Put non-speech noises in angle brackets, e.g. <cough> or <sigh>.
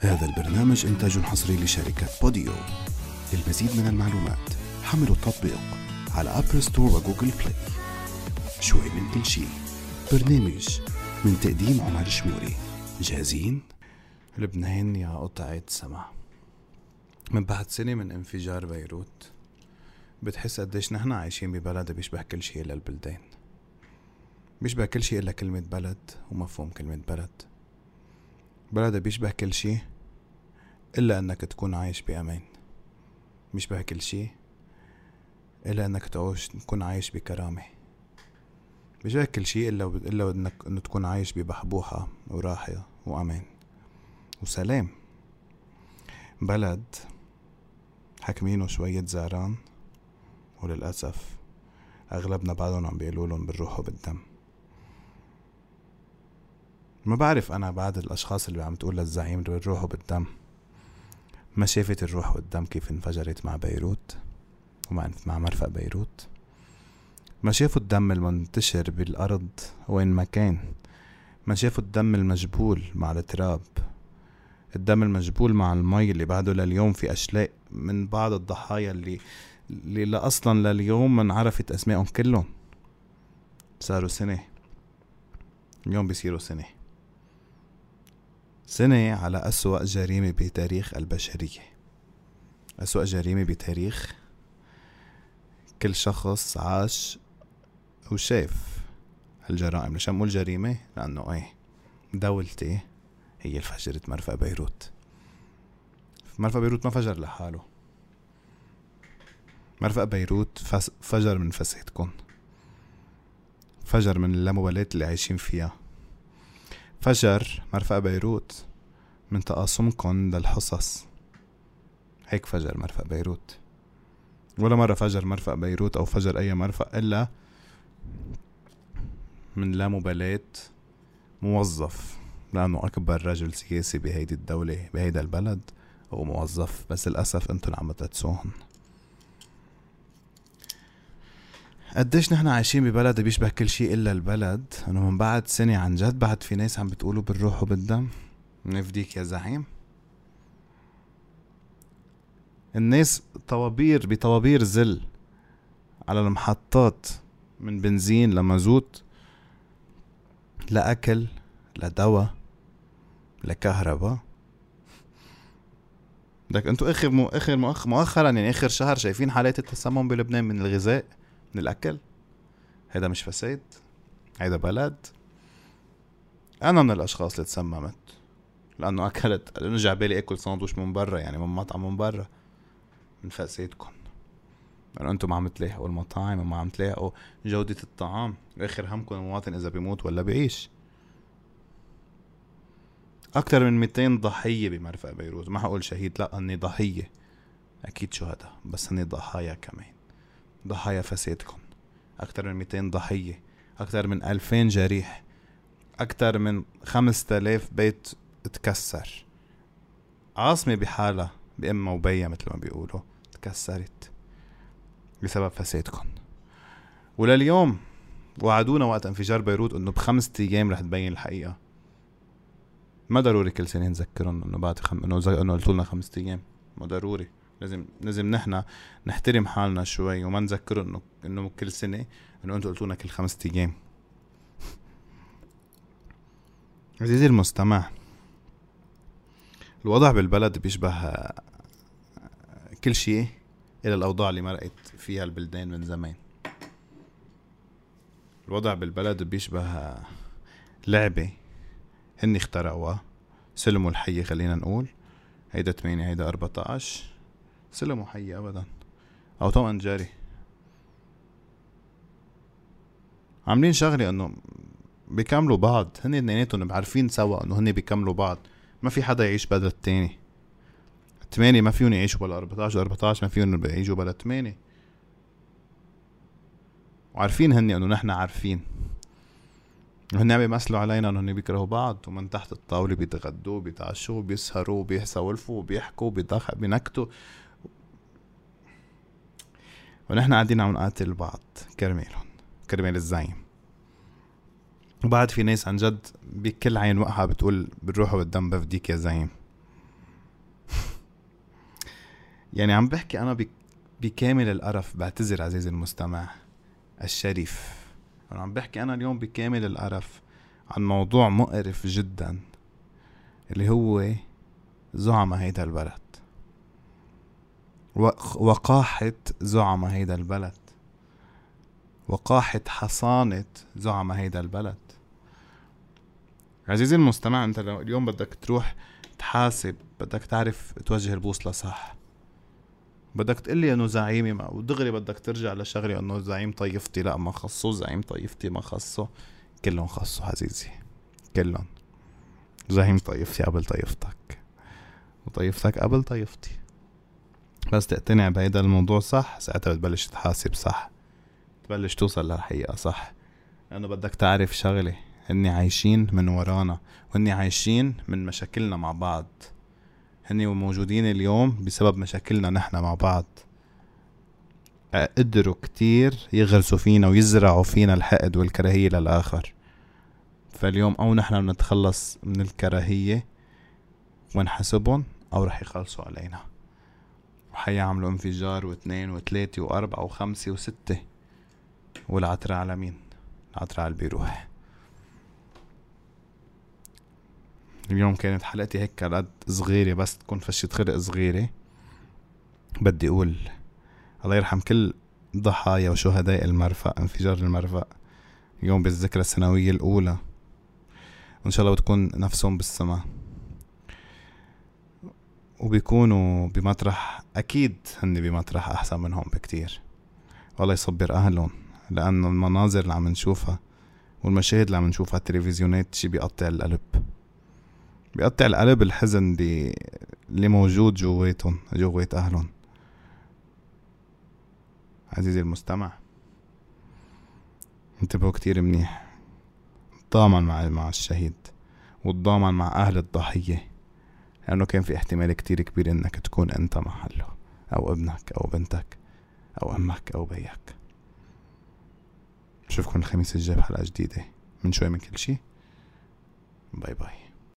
هذا البرنامج إنتاج حصري لشركة بوديو. للمزيد من المعلومات حملوا التطبيق على أبل ستور وجوجل بلاي شوي من كل شي برنامج من تقديم عمر شموري. جاهزين؟ لبنان يا قطعة سما. من بعد سنة من انفجار بيروت بتحس قديش نحن عايشين ببلد بيشبه كل شي إلا البلدان بيشبه كل شي إلا كلمة بلد ومفهوم كلمة بلد. بلد بيشبه كل شي إلا أنك تكون عايش بأمان. بيشبه كل شي إلا أنك تعيش تكون عايش بكرامة. بيشبه كل شي إلا إلا أنك إنه تكون عايش ببحبوحة وراحة وأمان وسلام. بلد حاكمينه شوية زعران وللأسف أغلبنا بعدهم عم بيقولولن بالروح وبالدم. ما بعرف أنا بعد الأشخاص اللي عم تقول للزعيم بالروح وبالدم ما شافت الروح والدم كيف انفجرت مع بيروت ومع مع مرفأ بيروت. ما شافوا الدم المنتشر بالأرض وين ما كان. ما شافوا الدم المجبول مع التراب. الدم المجبول مع المي اللي بعده لليوم في أشلاء من بعض الضحايا اللي اللي لا أصلا لليوم ما انعرفت أسمائهم كلهم. صاروا سنة. اليوم بيصيروا سنة. سنة على أسوأ جريمة بتاريخ البشرية. أسوأ جريمة بتاريخ كل شخص عاش وشاف الجرائم ليش نقول جريمة؟ لأنه إيه دولتي هي اللي فجرت مرفأ بيروت. مرفأ بيروت ما فجر لحاله. مرفأ بيروت فجر من فسادكم. فجر من اللامبالاة اللي عايشين فيها. فجر مرفأ بيروت من تقاسمكن للحصص. هيك فجر مرفأ بيروت. ولا مرة فجر مرفأ بيروت أو فجر أي مرفأ إلا من لا مبالاة موظف لأنه أكبر رجل سياسي بهيدي الدولة بهيدا البلد هو موظف. بس للأسف أنتم عم تدسوهن قديش نحن عايشين ببلد بيشبه كل شيء إلا البلد؟ إنه من بعد سنة عن جد بعد في ناس عم بتقولوا بالروح وبالدم. نفديك يا زعيم. الناس طوابير بطوابير زل على المحطات من بنزين لمازوت لأكل لدواء لكهرباء لك أنتوا آخر مو آخر مؤخرا يعني آخر شهر شايفين حالات التسمم بلبنان من الغذاء؟ من الأكل. هيدا مش فساد هيدا بلد. أنا من الأشخاص اللي تسممت لأنه أكلت لأنه جا بالي أكل ساندويش من برا يعني من مطعم من برا. من فسادكم لأنه أنتم ما عم تلاحقوا المطاعم وما عم تلاحقوا جودة الطعام. آخر همكم المواطن إذا بيموت ولا بعيش أكثر من 200 ضحية بمرفأ بيروت. ما حقول شهيد لأ اني ضحية. أكيد شهداء بس اني ضحايا كمان. ضحايا فسادكم. أكثر من 200 ضحية أكثر من 2000 جريح أكثر من 5000 بيت تكسر. عاصمة بحالها بأمها وبيها مثل ما بيقولوا تكسرت بسبب فسادكم. ولليوم وعدونا وقت انفجار بيروت إنه بخمسة أيام رح تبين الحقيقة. ما ضروري كل سنة نذكرهم إنه بعد خم... إنه قلتوا لنا خمسة أيام. ما ضروري. لازم لازم نحن نحترم حالنا شوي وما نذكر انه إنه كل سنة إنه أنتم قلتوا كل خمسة أيام. <laughs> عزيزي المستمع الوضع بالبلد بيشبه كل شيء إلى الأوضاع اللي مرقت فيها البلدان من زمان. الوضع بالبلد بيشبه لعبة هني اخترعوها. سلموا الحية خلينا نقول. هيدا 8 هيدا 14 سلموا حي ابدا. أو توأم جاري. عاملين شغلة إنه بيكملوا بعض. هن اثنيناتهم عارفين سوا إنه هن بيكملوا بعض. ما في حدا يعيش بدل التاني. ثمانية ما فيهم يعيشوا بلا 14 14 ما فيهم يعيشوا بلا ثمانية وعارفين هني إنه نحن عارفين. هن عم يمثلوا علينا إنه هن بيكرهوا بعض. ومن تحت الطاولة بيتغدوا بيتعشوا بيسهروا بيسولفوا بيحكوا بينكتوا. ونحن قاعدين عم نقاتل بعض. كرمالهم كرمال الزعيم. وبعد في ناس عن جد بكل عين وقعها بتقول بالروح والدم بفديك يا زعيم. <laughs> يعني عم بحكي أنا بكامل القرف بعتذر عزيزي المستمع الشريف. أنا عم بحكي أنا اليوم بكامل القرف عن موضوع مقرف جدا اللي هو زعماء هيدا البلد. وقاحة زعماء هيدا البلد. وقاحة حصانة زعماء هيدا البلد. عزيزي المستمع انت اليوم بدك تروح تحاسب بدك تعرف توجه البوصلة صح. بدك تقلي انه زعيمي ما ودغري بدك ترجع لشغلي انه زعيم طيفتي. لا ما خصو. زعيم طيفتي ما خصه كلهم خصو عزيزي. كلهم. زعيم طيفتي قبل طيفتك. وطيفتك قبل طيفتي. بس تقتنع بهيدا الموضوع صح ساعتها بتبلش تحاسب صح. تبلش توصل للحقيقة صح. لأنه بدك تعرف شغلة هني عايشين من ورانا وهني عايشين من مشاكلنا مع بعض. هني موجودين اليوم بسبب مشاكلنا نحن مع بعض. قدروا كتير يغرسوا فينا ويزرعوا فينا الحقد والكراهية للآخر. فاليوم أو نحن بنتخلص من الكراهية ونحاسبهم أو رح يخلصوا علينا. وحيعملوا انفجار واثنين وثلاثة وأربعة وخمسة وستة. والعطر على مين؟ العطر على بيروح اليوم كانت حلقتي هيك قد صغيرة بس تكون فشة خرق صغيرة. بدي أقول الله يرحم كل ضحايا وشهداء المرفأ انفجار المرفأ. اليوم بالذكرى السنوية الأولى. وإن شاء الله بتكون نفسهم بالسماء. وبيكونوا بمطرح أكيد هن بمطرح أحسن منهم بكتير. والله يصبر أهلهم لأنه المناظر اللي عم نشوفها والمشاهد اللي عم نشوفها التلفزيونات شي بيقطع القلب. بيقطع القلب الحزن اللي اللي موجود جواتهم جوات أهلهم. عزيزي المستمع انتبهوا كتير منيح. تضامن مع مع الشهيد وتضامن مع أهل الضحية. لأنه كان في احتمال كتير كبير إنك تكون أنت محله أو ابنك أو بنتك أو أمك أو بيك. نشوفكم الخميس الجاي بحلقة جديدة. من شوي من كل شي. bye bye.